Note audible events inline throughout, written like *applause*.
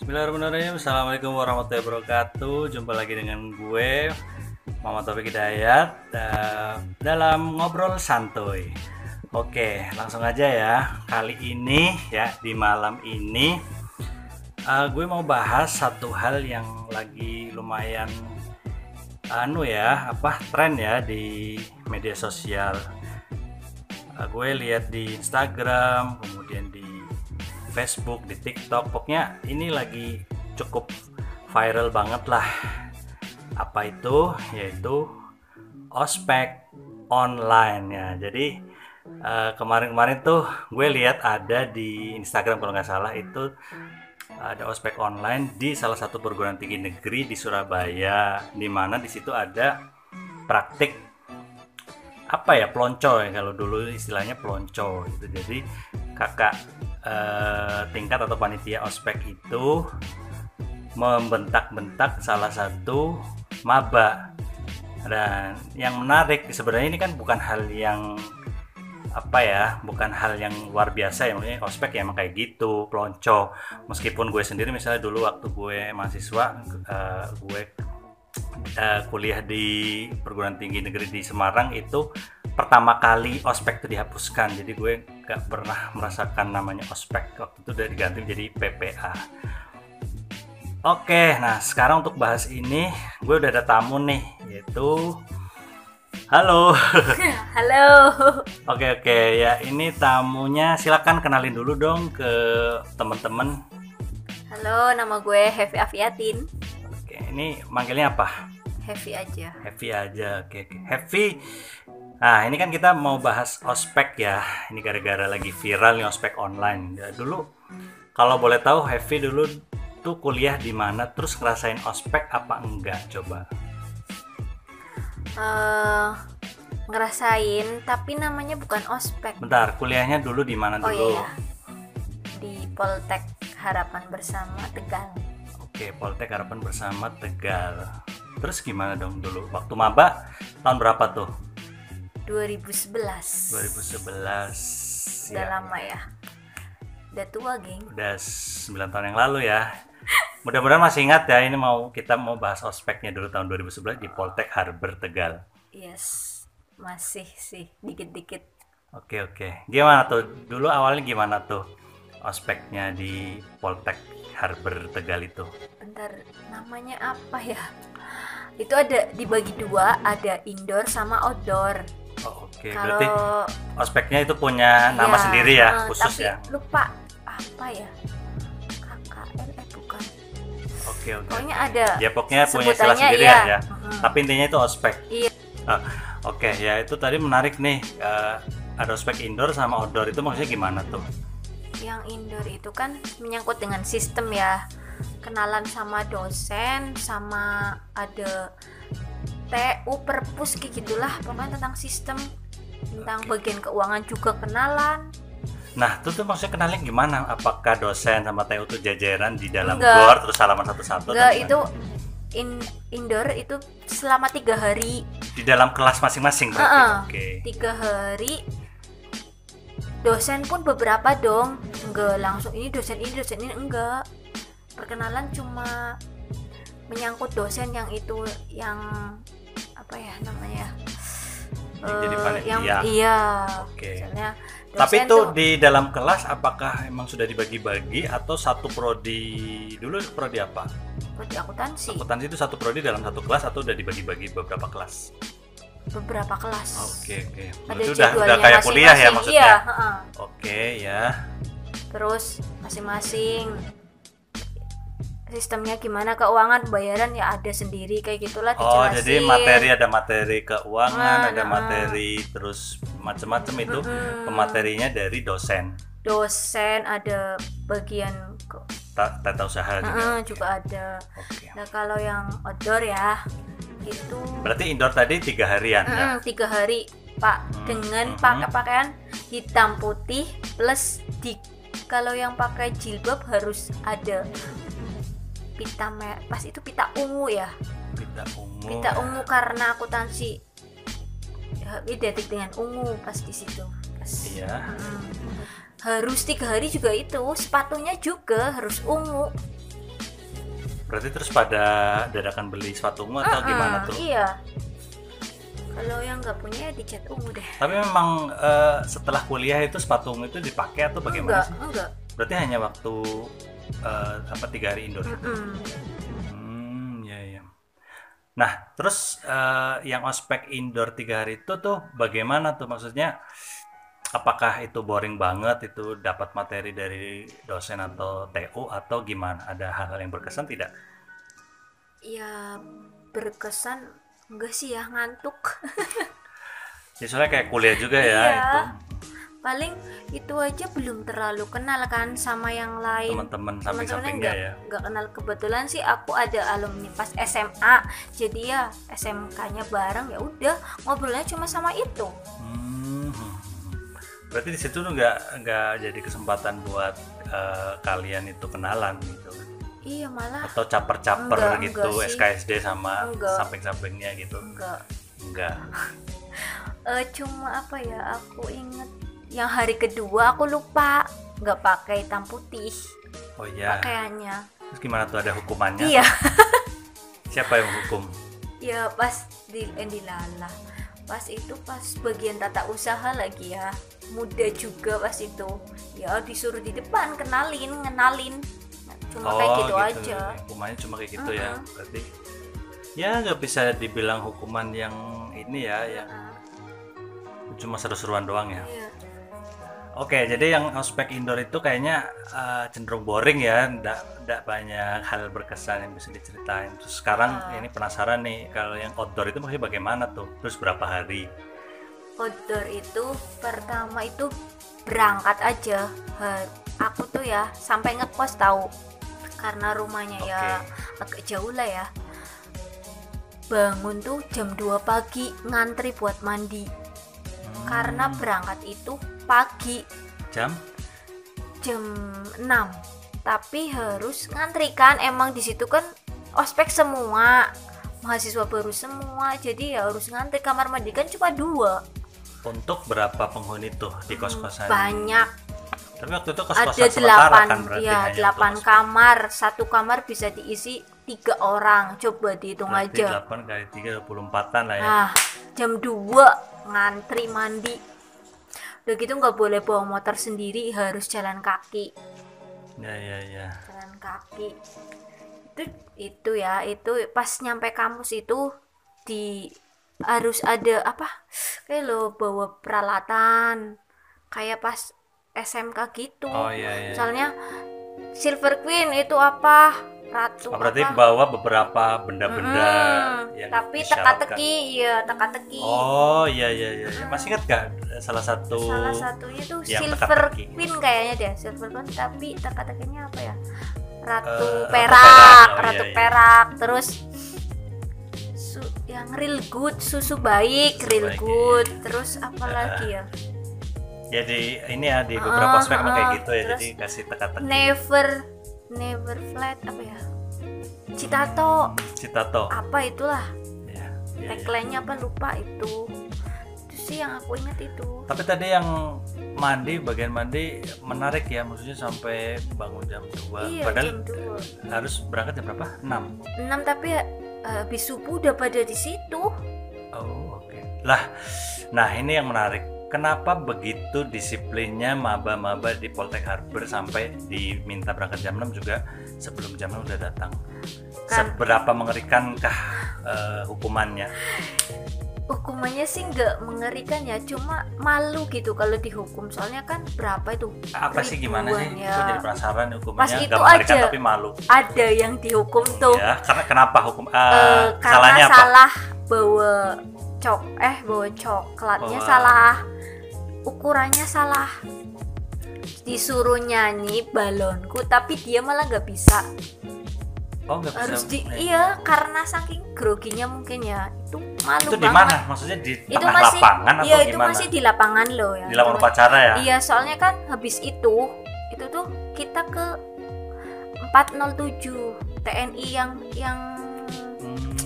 Bismillahirrahmanirrahim. Assalamualaikum warahmatullahi wabarakatuh. Jumpa lagi dengan gue Mama Taufik Hidayat Dalam Ngobrol Santuy. Oke langsung aja ya. Kali ini ya di malam ini uh, Gue mau bahas satu hal yang lagi lumayan Anu ya apa tren ya di media sosial. Uh, Gue lihat di Instagram Facebook, di TikTok, pokoknya ini lagi cukup viral banget lah. Apa itu? Yaitu ospek online ya. Jadi kemarin kemarin-kemarin tuh gue lihat ada di Instagram kalau nggak salah itu ada ospek online di salah satu perguruan tinggi negeri di Surabaya, di mana di situ ada praktik apa ya pelonco ya kalau dulu istilahnya pelonco gitu. Jadi kakak eh, tingkat atau panitia ospek itu membentak-bentak salah satu maba. Dan yang menarik sebenarnya ini kan bukan hal yang apa ya bukan hal yang luar biasa ya. Maksudnya ospek ya emang kayak gitu pelonco. Meskipun gue sendiri misalnya dulu waktu gue mahasiswa uh, gue uh, kuliah di perguruan tinggi negeri di Semarang itu pertama kali ospek itu dihapuskan. Jadi gue gak pernah merasakan namanya ospek waktu itu udah diganti jadi PPA oke nah sekarang untuk bahas ini gue udah ada tamu nih yaitu halo. *laughs* Halo. Oke oke ya ini tamunya silakan kenalin dulu dong ke teman-teman. Halo nama gue Heavy Aviatin oke ini manggilnya apa? Heavy aja. Heavy aja oke oke. Heavy Nah, ini kan kita mau bahas ospek ya. Ini gara-gara lagi viral nih ospek online. Ya, dulu kalau boleh tahu Heavy dulu tuh kuliah di mana terus ngerasain ospek apa enggak coba? Uh, ngerasain tapi namanya bukan ospek. Bentar, kuliahnya dulu di mana oh, dulu? iya. Di Poltek Harapan Bersama Tegal. Oke, Poltek Harapan Bersama Tegal. Terus gimana dong dulu? Waktu maba tahun berapa tuh? 2011 2011 udah ya. lama ya? Udah tua geng. Udah 9 tahun yang lalu ya. Mudah-mudahan masih ingat ya ini mau kita mau bahas ospeknya dulu tahun 2011 di Poltek Harbor Tegal. Yes masih sih dikit-dikit. Oke oke. Gimana tuh? Dulu awalnya gimana tuh ospeknya di Poltek Harbor Tegal itu? Bentar namanya apa ya? Itu ada dibagi dua ada indoor sama outdoor Oke, okay. berarti ospeknya itu punya nama ya, sendiri ya, uh, khusus tapi ya. Lupa apa ya? KKN eh bukan. Oke, okay, oke. Okay. Pokoknya ada. Ya pokoknya punya istilah sendiri iya. ya. Uh-huh. Tapi intinya itu ospek. Iya. Uh, oke, okay, ya itu tadi menarik nih. Uh, ada ospek indoor sama outdoor itu maksudnya gimana tuh? Yang indoor itu kan menyangkut dengan sistem ya. Kenalan sama dosen, sama ada TU perpus kayak gitulah pokoknya tentang sistem tentang bagian keuangan juga kenalan Nah, itu tuh maksudnya kenalnya gimana? Apakah dosen sama TU tuh jajaran di dalam gor terus salaman satu-satu? Enggak, itu in indoor itu selama tiga hari di dalam kelas masing-masing berarti. Uh -uh. Oke. Okay. Tiga hari dosen pun beberapa dong enggak langsung ini dosen ini dosen ini enggak perkenalan cuma menyangkut dosen yang itu yang apa ya namanya yang jadi eh, panitia. Yang, iya. Oke. Okay. Tapi itu tuh, di dalam kelas apakah emang sudah dibagi-bagi atau satu prodi dulu prodi apa? Prodi akuntansi. Akuntansi itu satu prodi dalam satu kelas atau udah dibagi-bagi beberapa kelas? Beberapa kelas. Oke oke. Okay. Sudah udah kayak kuliah ya maksudnya? Iya. Uh -uh. Oke ya. Terus masing-masing sistemnya gimana keuangan bayaran ya ada sendiri kayak gitulah dijelasin. Oh jadi materi ada materi keuangan nah, ada nah. materi terus macam-macam itu hmm. pematerinya dari dosen. Dosen ada bagian tata usaha juga. Uh, juga ada. Okay. Nah kalau yang outdoor ya itu. Berarti indoor tadi tiga harian uh, ya? Tiga hari pak hmm. dengan hmm. pakai pakaian hitam putih plus di kalau yang pakai jilbab harus ada pita mer pas itu pita ungu ya pita ungu pita ungu karena akuntansi ya, identik dengan ungu pas di situ pas iya hmm. harus tiga hari juga itu sepatunya juga harus ungu Berarti terus pada dadakan beli sepatu ungu atau gimana Mm-mm, tuh? Iya. Kalau yang nggak punya ya dicat ungu deh. Tapi memang eh, setelah kuliah itu sepatu ungu itu dipakai atau bagaimana enggak, sih? enggak. Berarti hanya waktu eh, apa tiga hari indoor itu? Mm-mm. Hmm, ya ya. Nah, terus eh, yang ospek indoor tiga hari itu tuh bagaimana tuh maksudnya? Apakah itu boring banget itu dapat materi dari dosen atau TU atau gimana? Ada hal-hal yang berkesan tidak? Ya berkesan enggak sih ya ngantuk. *laughs* Ya soalnya kayak kuliah juga ya Iya. itu Paling itu aja belum terlalu kenal kan sama yang lain. teman-teman samping-sampingnya nggak ya. nggak kenal kebetulan sih aku ada alumni pas SMA jadi ya SMK-nya bareng ya udah ngobrolnya cuma sama itu Hmm. Berarti di situ tuh nggak nggak jadi kesempatan buat eh, kalian itu kenalan gitu iya malah atau caper-caper Enggak, gitu enggak. SKSD sama Enggak. samping-sampingnya gitu enggak enggak *laughs* Eh, cuma apa ya aku inget yang hari kedua aku lupa. Nggak pakai hitam putih. Oh iya. Pakaiannya. Terus gimana tuh ada hukumannya? Iya. *laughs* Siapa yang hukum? Ya pas di eh, lala pas itu pas bagian tata usaha lagi ya. Muda juga pas itu. Ya disuruh di depan kenalin ngenalin. Cuma kayak gitu, aja. Hukumannya cuma kayak gitu ya Mm-mm. berarti. Ya nggak bisa dibilang hukuman yang ini ya yang Nah, cuma seru-seruan doang ya. Iya. Oke, jadi yang ospek indoor itu kayaknya uh, cenderung boring ya, ndak ndak banyak hal berkesan yang bisa diceritain. Terus sekarang Ah. ini penasaran nih, kalau yang outdoor itu maksudnya bagaimana tuh? Terus berapa hari? outdoor itu pertama itu berangkat aja aku tuh ya sampai ngekos tahu karena rumahnya ya agak jauh lah ya bangun tuh jam 2 pagi ngantri buat mandi karena berangkat itu pagi. Jam? jam 6 tapi harus ngantri kan emang di situ kan ospek semua mahasiswa baru semua jadi ya harus ngantri. Kamar mandi kan cuma dua. Untuk berapa penghuni tuh di kos-kosan? banyak. Tapi waktu itu ada kos-kosan sementara delapan kan berarti ya delapan kamar. Satu kamar bisa diisi tiga orang. Coba dihitung berarti aja. 8 kali 3 24-an lah ya. nah jam 2 ngantri mandi. Udah gitu nggak boleh bawa motor sendiri harus jalan kaki. Ya ya ya. jalan kaki. Itu itu ya itu pas nyampe kampus itu di harus ada apa? Kayak lo bawa peralatan kayak pas SMK gitu. Oh iya iya. misalnya Silver Queen itu apa ratu Oh, berarti apa bawa beberapa benda-benda Mm, yang tapi teka-teki ya teka-teki Oh iya iya iya. Masih ingat gak salah satu salah satunya tuh Silver teka-teki. Queen kayaknya deh Silver Queen tapi teka-tekinya apa ya Ratu Eh, Ratu Perak Perak, oh, Ratu iya, iya. Perak terus su yang real good susu baik Susu real baik, good terus apa lagi ya Jadi ini ya di beberapa Ah, ospek emang kayak ah, gitu ya. terus Jadi kasih teka-teki. never never flat apa ya Citato Citato. apa itulah Ya, ya, ya. tagline-nya apa lupa itu itu sih yang aku ingat itu Tapi tadi yang mandi bagian mandi menarik ya maksudnya sampai bangun jam 2 iya padahal jam 2 harus berangkat jam berapa? 6. 6 tapi eh, habis subuh udah pada di situ Oh, oke. Lah, nah ini yang menarik. Kenapa begitu disiplinnya maba-maba di Poltek Harbor sampai diminta berangkat jam 6 juga sebelum jam 6 udah datang? Kan- Seberapa mengerikankah eh, hukumannya? hukumannya sih nggak mengerikan ya cuma malu gitu kalau dihukum soalnya kan berapa itu Apa sih gimana sih? Ya. jadi penasaran Pas hukumannya itu nggak mengerikan aja. tapi malu. ada yang dihukum tuh Ya, karena kenapa hukum? eh, Eh, karena salahnya apa? salah bawa cok eh bawa coklatnya Bawa- salah ukurannya salah disuruh nyanyi balonku tapi dia malah nggak bisa Oh, nggak bisa. harus di Eh, iya karena saking groginya mungkin ya itu malu Itu di mana? Maksudnya di itu tengah masih lapangan iya atau itu gimana? masih di lapangan loh ya Di lapangan upacara ya? Iya, soalnya kan habis itu itu tuh kita ke 407 TNI yang yang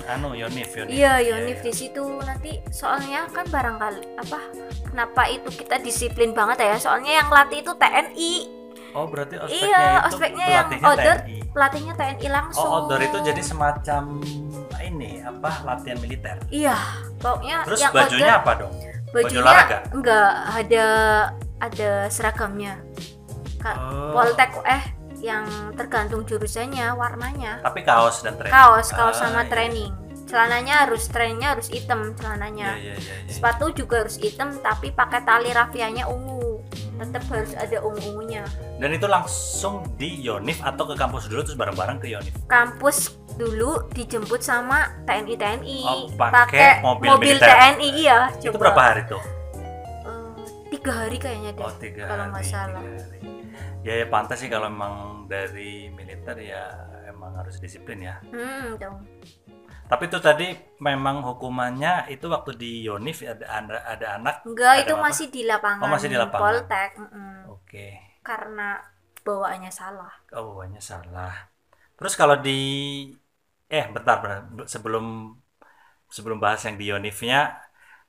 anu Yonif, Yonif. iya Yonif di situ nanti soalnya kan barangkali apa kenapa itu kita disiplin banget ya soalnya yang latih itu TNI Oh berarti ospeknya iya itu ospeknya yang outdoor TNI. pelatihnya TNI langsung Oh outdoor itu jadi semacam ini apa latihan militer. iya pokoknya Terus yang bajunya outdoor apa dong? bajunya olahraga? enggak ada ada seragamnya Ka- Oh. Poltek eh yang tergantung jurusannya warnanya Tapi kaos dan training. kaos kaos Ah, sama iya. training celananya harus trainingnya harus hitam Iya celananya iya iya. iya. sepatu juga harus hitam tapi pakai tali rafianya ungu tetap harus ada ungu-ungunya Dan itu langsung di Yonif atau ke kampus dulu terus bareng-bareng ke Yonif. kampus dulu dijemput sama TNI TNI Oh, pakai mobil militer. TNI iya Itu coba. berapa hari tuh? Tiga hari kayaknya deh Oh tiga kalau nggak salah tiga hari. Ya ya pantas sih kalau memang dari militer ya emang harus disiplin ya. hmm dong Tapi itu tadi memang hukumannya itu waktu di Yonif ada ada, ada anak. enggak ada itu apa? masih di lapangan Oh, masih di lapangan. Poltek mm-mm. Oke. karena bawaannya salah Oh, bawahnya salah. Terus kalau di eh bentar, bentar. sebelum sebelum bahas yang di Yonifnya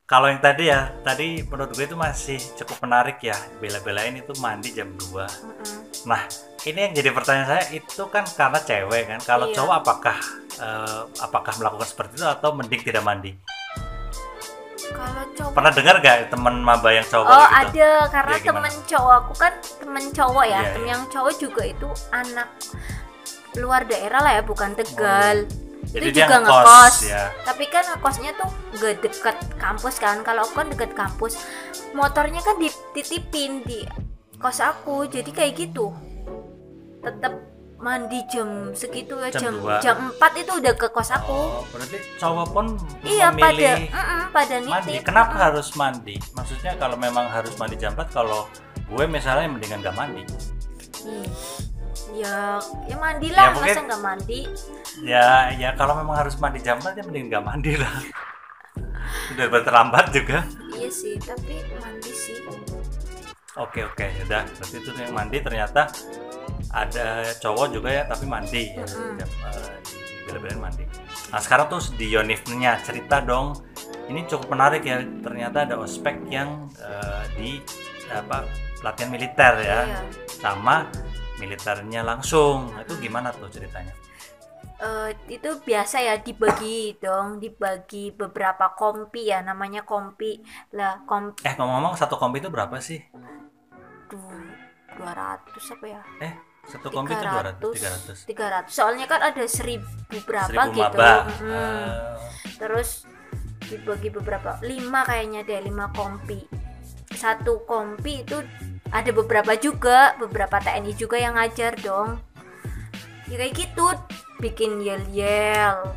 kalau yang tadi ya, tadi menurut gue itu masih cukup menarik ya. Bela-belain itu mandi jam 2. Mm-mm. Nah, ini yang jadi pertanyaan saya itu kan karena cewek kan. Kalau Iya. cowok apakah eh, apakah melakukan seperti itu atau mending tidak mandi? kalau cowok Pernah dengar gak teman maba yang cowok Oh gitu? ada karena Ya, temen cowok aku kan temen cowok ya Iya, temen iya. yang cowok juga itu anak luar daerah lah ya bukan Tegal Jadi itu dia juga ngekos, ngekos ya. tapi kan ngekosnya tuh gak deket kampus kan kalau aku kan deket kampus motornya kan dititipin di kos aku jadi kayak gitu tetap mandi jam segitu ya Jam jam 4 itu udah ke kos aku Oh, berarti cowok pun iya pada memilih mm-mm, pada mandi. nitip Kenapa Mm-mm. harus mandi? Maksudnya kalau memang harus mandi jam 4 kalau gue misalnya mendingan gak mandi. Ih, ya ya mandilah Ya, mungkin- masa nggak mandi Ya, ya kalau memang harus mandi jam 4 ya mending gak mandi lah. *laughs* Udah terlambat juga. iya sih tapi mandi sih Oke oke, udah. Berarti itu yang mandi ternyata ada cowok juga ya tapi mandi. Ya, Mm-mm. Jam, eh, mandi. Nah sekarang tuh di Yonifnya cerita dong. Ini cukup menarik ya. Ternyata ada ospek yang eh, di apa pelatihan militer ya, iya sama militernya langsung. Nah, itu gimana tuh ceritanya? Eh, itu biasa ya dibagi dong dibagi beberapa kompi ya namanya kompi lah kompi Eh ngomong-ngomong satu kompi itu berapa sih? dua ratus apa ya Eh satu kompi itu 200, 300. 300 soalnya kan ada seribu berapa Seribu gitu maba. Mm-mm. Eh, terus dibagi beberapa lima kayaknya deh lima kompi satu kompi itu ada beberapa juga beberapa TNI juga yang ngajar dong ya kayak gitu bikin yel yel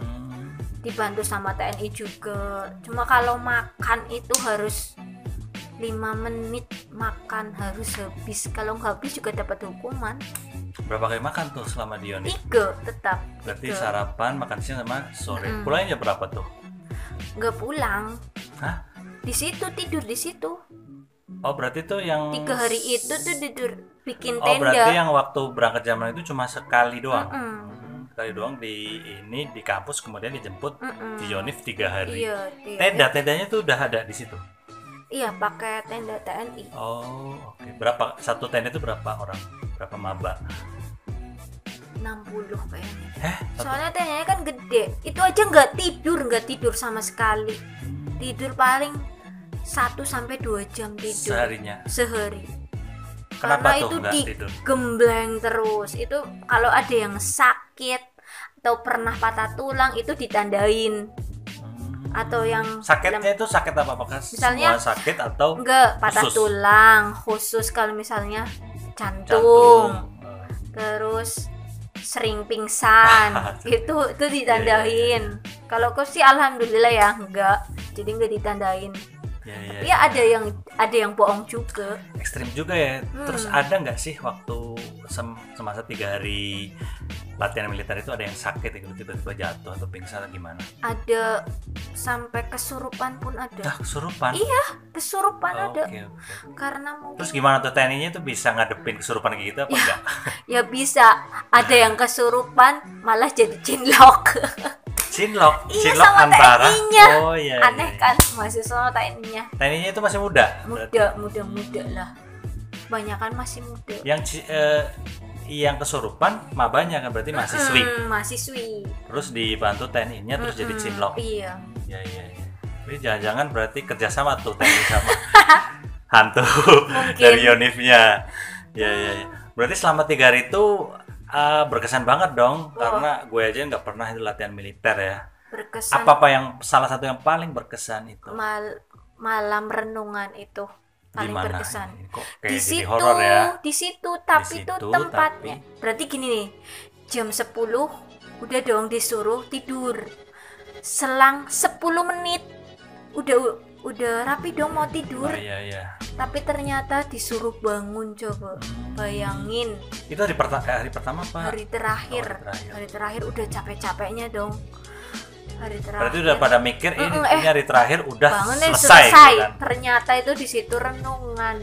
hmm. dibantu sama TNI juga cuma kalau makan itu harus lima menit makan harus habis kalau nggak habis juga dapat hukuman Berapa kali makan tuh selama di Yonif? tiga tetap Berarti tiga. sarapan, makan siang sama sore. Mm-mm. Pulangnya berapa tuh? nggak pulang Hah? di situ tidur di situ Oh berarti tuh yang tiga hari itu tuh tidur bikin Oh berarti tenda yang waktu berangkat zaman itu cuma sekali doang. Mm-mm. Hmm, sekali doang di ini di kampus kemudian dijemput Mm-mm. di Yonif tiga hari. iya iya. Tenda tendanya tuh udah ada di situ. iya pakai tenda TNI Oh oke. Berapa satu tenda itu berapa orang? Berapa maba? 60 kayaknya Eh soalnya tendanya kan gede itu aja nggak tidur nggak tidur sama sekali tidur paling 1 sampai 2 jam tidur. Seharinya. sehari. Kenapa karena tuh itu nggak di tidur? gembleng terus. Itu kalau ada yang sakit atau pernah patah tulang itu ditandain. Hmm. atau yang Sakitnya itu sakit apa? Apakah Misalnya- semua sakit atau enggak patah Khusus. tulang. Khusus kalau misalnya jantung, jantung? Terus sering pingsan. *laughs* Itu itu ditandain. Kalau aku sih alhamdulillah ya enggak jadi enggak ditandain Ya, ya, tapi ya ada yang ada yang bohong juga ekstrim juga ya. Terus Hmm. ada nggak sih waktu sem- semasa tiga hari latihan militer itu ada yang sakit gitu tiba-tiba jatuh atau pingsan atau gimana? ada sampai kesurupan pun ada Dah kesurupan. iya kesurupan Oh, ada Oke oke. karena mungkin Terus gimana tuh TNI-nya tuh bisa ngadepin kesurupan kayak gitu apa Ya. enggak? *laughs* ya bisa ada yang kesurupan malah jadi cinlok *laughs* Cinlok, Iya, cinlok sama antara. Oh iya. aneh iya. kan mahasiswa TNI-nya TNI-nya itu masih muda. berarti. muda muda muda lah kebanyakan masih muda Yang eh, yang kesurupan mabanya kan berarti mahasiswi. Mm, mahasiswi Terus dibantu TNI-nya terus jadi Mm-mm, cinlok. iya Iya iya. iya. Jadi jangan-jangan berarti kerjasama tuh TNI sama *laughs* hantu Mungkin. dari Yonifnya. Iya iya. iya. Berarti selama tiga hari itu uh, berkesan banget dong Oh. karena gue aja nggak pernah itu latihan militer ya. berkesan Apa apa yang salah satu yang paling berkesan itu? mal- malam renungan itu paling Gimana? berkesan Kok di situ ya? di situ tapi itu situ, tempatnya berarti gini nih jam 10 udah dong disuruh tidur selang 10 menit udah udah rapi dong mau tidur Oh, iya iya. tapi ternyata disuruh bangun coba Hmm. bayangin Itu hari, perta- eh, hari pertama apa? hari terakhir Oh, hari terakhir. hari terakhir udah capek-capeknya dong hari terakhir Berarti udah pada mikir ini, eh. ini hari terakhir udah bangun selesai, selesai, gitu kan? ternyata itu di situ renungan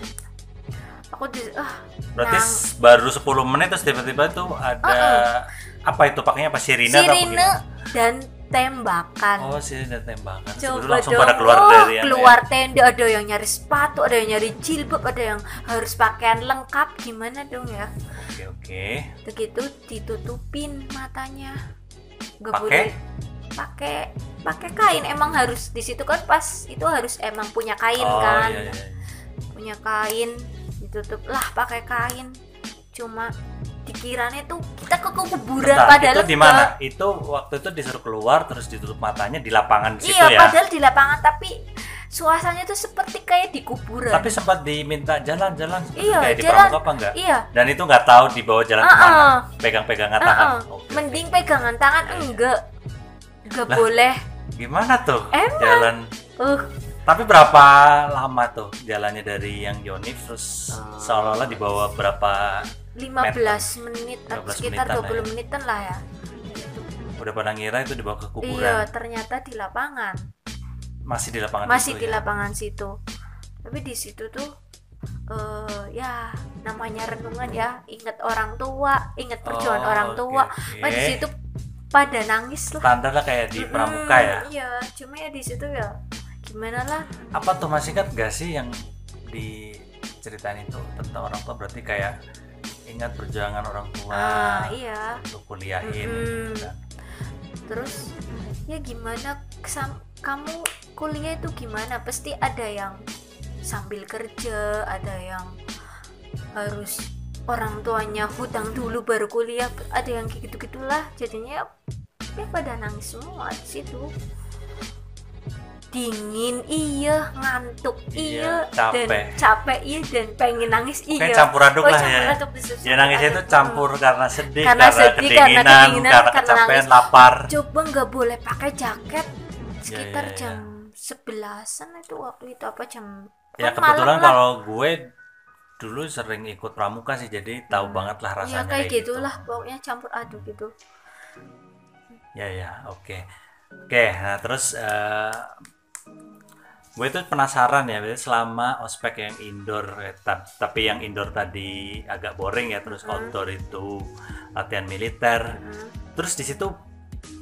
aku di ah Berarti Nang- baru 10 menit terus tiba-tiba tuh ada apa itu pakainya apa sirine atau apa sirine gimana? dan tembakan Oh, sirine tembakan. Coba langsung dong, pada keluar oh, dari yang keluar tenda ada yang nyari sepatu, ada yang nyari jilbab, ada yang harus pakaian lengkap gimana dong ya? Oke, oke. Begitu ditutupin matanya. Gak Pakai? boleh pakai pakai kain emang harus di situ kan pas itu harus emang punya kain oh, kan iya, iya. punya kain ditutup lah pakai kain cuma dikiranya tuh kita ke kuburan Bentar, padahal itu di mana? Itu waktu itu disuruh keluar terus ditutup matanya di lapangan di situ iya ya. padahal di lapangan tapi suasananya tuh seperti kayak di kuburan Tapi sempat diminta jalan-jalan seperti Iya, kayak di jalan. apa enggak? iya Dan itu nggak tahu dibawa jalan Ah, ke mana? ah. Pegang-pegangan Ah, tangan. ah. Oke, oke. mending pegangan tangan enggak enggak Lah. boleh Gimana tuh Emang. jalan? uh Tapi berapa lama tuh jalannya dari yang Yonif terus Oh. seolah-olah dibawa berapa 15 menit 15 sekitar menitan 20 lah ya. menitan lah ya. Udah pada ngira itu dibawa ke iya kuburan ternyata di lapangan. Masih di lapangan masih itu di ya? lapangan situ. Tapi di situ tuh eh ya namanya renungan ya. Ingat orang tua ingat perjuangan Oh, orang tua. oke. Nah, di situ pada nangis lah. Standar lah kayak di pramuka ya? Iya cuma ya di situ ya gimana lah. Apa tuh masih ingat gak sih yang diceritain itu tentang orang tua? Berarti kayak ingat perjuangan orang tua ah iya untuk kuliahin Mm-mm. gitu kan. terus ya gimana kamu kuliah itu gimana pasti ada yang sambil kerja ada yang harus orang tuanya hutang dulu baru kuliah ada yang gitu gitulah jadinya ya pada nangis semua di situ dingin iya ngantuk Iya, iya, capek. dan capek iya dan pengen nangis kayak iya. campur aduk Oh, lah campur ya aduk ya nangisnya itu campur karena sedih Karena karena, sedih, karena kedinginan kedinginan, karena karena kecapean lapar. Coba nggak boleh pakai jaket. Sekitar iya, iya. jam sebelasan itu waktu itu apa jam ya kan kebetulan malam kalau gue dulu sering ikut pramuka sih jadi tahu banget lah ya rasanya kayak gitu. gitulah pokoknya campur aduk gitu Ya ya, oke. Oke, nah terus eh, gue tuh penasaran ya, selama ospek yang indoor, eh, ta- tapi yang indoor tadi agak boring ya, terus Hmm. outdoor itu latihan militer, Hmm. terus di situ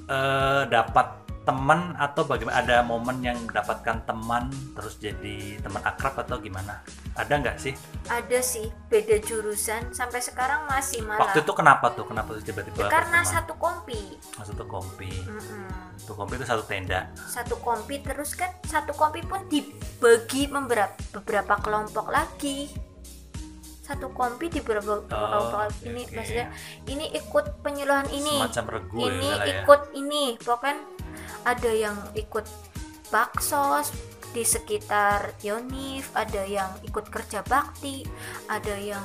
eh, dapat teman atau bagaimana? Ada momen yang mendapatkan teman, terus jadi teman akrab atau gimana? Ada nggak sih? ada sih beda jurusan sampai sekarang masih malah Waktu itu kenapa tuh? Kenapa tuh tiba-tiba? karena teman? satu kompi satu kompi, Mm-mm. satu kompi itu satu tenda. satu kompi terus kan satu kompi pun dibagi beberapa beberapa kelompok lagi satu kompi di beberapa Oh, ini oke. maksudnya ini ikut penyuluhan ini Semacam regu ya, ini ya. ikut ini pokoknya ada yang ikut baksos di sekitar Yonif ada yang ikut kerja bakti ada yang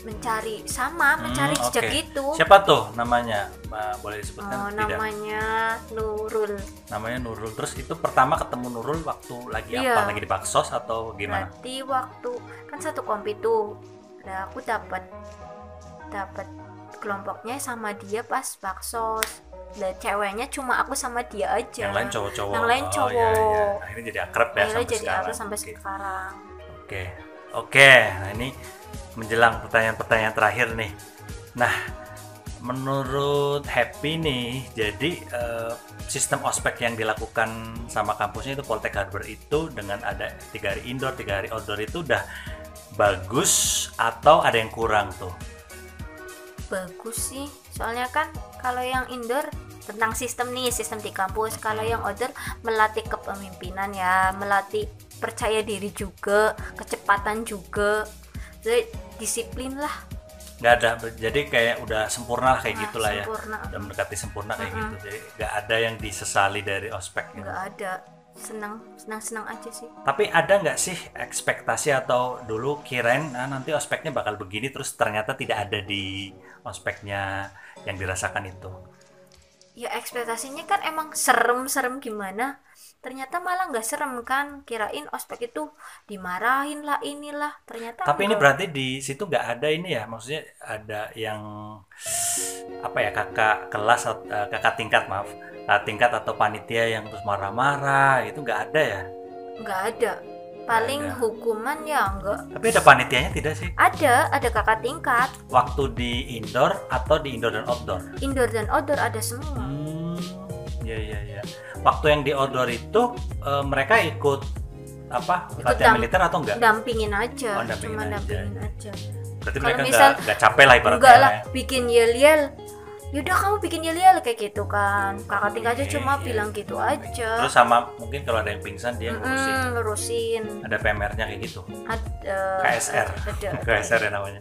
mencari sama Hmm, mencari jejak oke. gitu Siapa tuh namanya? Ma- Boleh disebutkan Oh, tidak? namanya Nurul Namanya Nurul. Terus itu pertama ketemu Nurul waktu lagi Iya. apa? Lagi di Baksos atau gimana? berarti waktu kan satu kompi tuh nah aku dapat dapat kelompoknya sama dia pas baksos dan ceweknya cuma aku sama dia aja Yang lain cowok-cowok. Yang lain Oh, cowok. iya, iya. Akhirnya jadi akrab ya Akhirnya jadi sekarang. aku sampai Oke. sekarang Oke. Oke. Nah, ini menjelang pertanyaan-pertanyaan terakhir nih. Nah, menurut Happy nih, jadi eh, sistem ospek yang dilakukan sama kampusnya itu Poltek Harbor itu dengan ada tiga hari indoor, tiga hari outdoor itu udah bagus atau ada yang kurang tuh? Bagus sih soalnya kan kalau yang indoor tentang sistem nih sistem di kampus kalau yang outdoor melatih kepemimpinan ya melatih percaya diri juga kecepatan juga jadi disiplin lah nggak ada jadi kayak udah sempurna lah kayak Nah, gitulah ya sempurna. udah mendekati sempurna kayak Mm-mm. gitu jadi nggak ada yang disesali dari ospek gitu. nggak ada senang senang senang aja sih. Tapi ada nggak sih ekspektasi atau dulu kirain ah, nanti ospeknya bakal begini terus ternyata tidak ada di ospeknya yang dirasakan itu? Ya ekspektasinya kan emang serem-serem gimana ternyata malah nggak serem kan? Kirain ospek itu dimarahin lah inilah. Ternyata tapi ini enggak. berarti di situ nggak ada ini ya? Maksudnya ada yang apa ya kakak kelas at- eh, kakak tingkat maaf kakak tingkat atau panitia yang terus marah-marah itu nggak ada ya? Nggak ada. Paling ada. hukuman ya nggak. Tapi ada panitianya tidak sih? Ada ada kakak tingkat. Waktu di indoor atau di indoor dan outdoor? Indoor dan outdoor ada semua. Hmm, ya ya ya. Waktu yang di outdoor itu eh, mereka ikut apa Ikut latihan militer atau enggak? dampingin aja Oh, dampingin cuma aja. dampingin aja Berarti kalau mereka misal- enggak enggak capek lah ibaratnya. enggak lah ya. bikin yel yel yaudah kamu bikin yel yel kayak gitu kan kakak tingkat aja cuma iya. bilang gitu aja Terus sama mungkin kalau ada yang pingsan dia ngurusin. Ngurusin Ada PMR-nya kayak gitu. ada KSR. ada KSR ya namanya.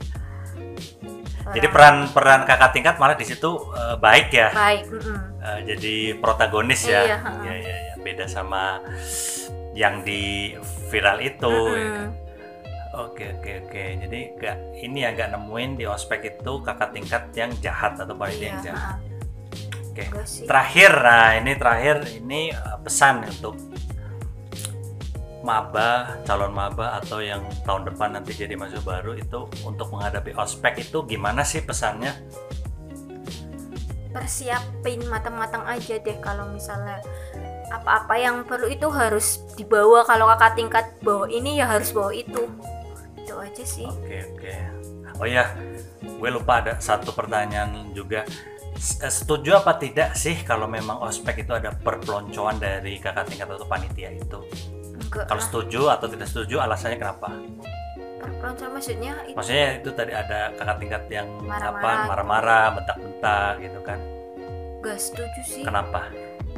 Orang Jadi peran-peran kakak tingkat malah di situ eh, baik ya. baik mm-mm. Eh, jadi protagonis ya. Iya. Iya iya iya. Beda sama yang di viral itu. ya kan? Oke oke oke. Jadi nggak ini ya nggak nemuin di ospek itu kakak tingkat yang jahat atau panitia iya yang jahat. ha. Oke. Sih. Terakhir, nah ini terakhir ini uh, pesan untuk maba, calon maba atau yang tahun depan nanti jadi mahasiswa baru itu untuk menghadapi ospek itu gimana sih pesannya? persiapin matang-matang aja deh kalau misalnya apa-apa yang perlu itu harus dibawa kalau kakak tingkat bawa ini ya harus bawa itu itu aja sih Oke oke. Oh ya, gue lupa ada satu pertanyaan juga. Eh, Setuju apa tidak sih kalau memang ospek itu ada perpeloncoan dari kakak tingkat atau panitia itu? Enggak Kalau setuju atau tidak setuju, alasannya kenapa? maksudnya itu Maksudnya itu tadi ada kakak tingkat yang Marah-marah apa gitu. marah-marah, bentak-bentak gitu kan? enggak setuju sih Kenapa?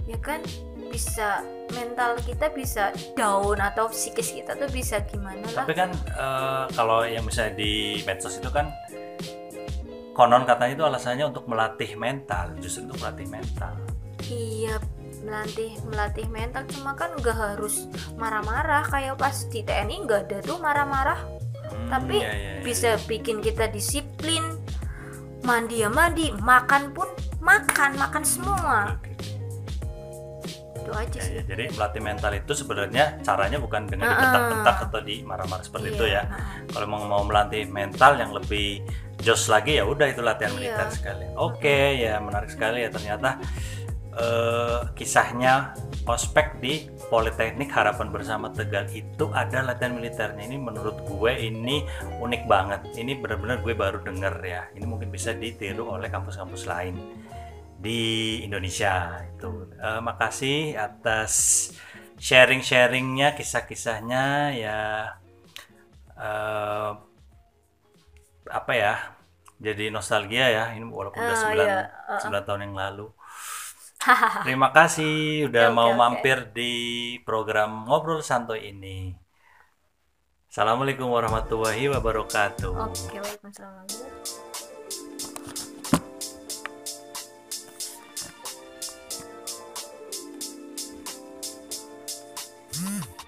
ya kan bisa mental kita bisa down atau psikis kita tuh bisa gimana lah Tapi kan eh, kalau yang misalnya di medsos itu kan konon katanya itu alasannya untuk melatih mental, justru untuk melatih mental. iya melatih melatih mental cuma kan nggak harus marah-marah kayak pas di TNI nggak ada tuh marah-marah Hmm, Tapi iya, iya, iya. bisa bikin kita disiplin mandi ya mandi makan pun makan makan semua itu aja Ya, sih ya, jadi melatih mental itu sebenarnya caranya bukan dengan dibentak-bentak atau di marah-marah seperti itu ya. Iya, ha. Kalau mau mau melatih mental yang lebih jos lagi ya udah itu latihan Iya. militer sekali. Oke ya menarik sekali ya ternyata eh, kisahnya ospek di Politeknik Harapan Bersama Tegal itu ada latihan militernya. Ini menurut gue ini unik banget. Ini benar-benar gue baru denger ya. Ini mungkin bisa ditiru oleh kampus-kampus lain di Indonesia itu. Eh, makasih atas sharing-sharingnya, kisah-kisahnya ya. eh, apa ya? Jadi nostalgia ya. Ini walaupun udah Ah, 9 iya. Ah, ah. 9 tahun yang lalu. *laughs* Terima kasih udah okay, mau okay, mampir di program Ngobrol Santo ini. Assalamualaikum warahmatullahi wabarakatuh. Oke, okay, waalaikumsalam. Mm.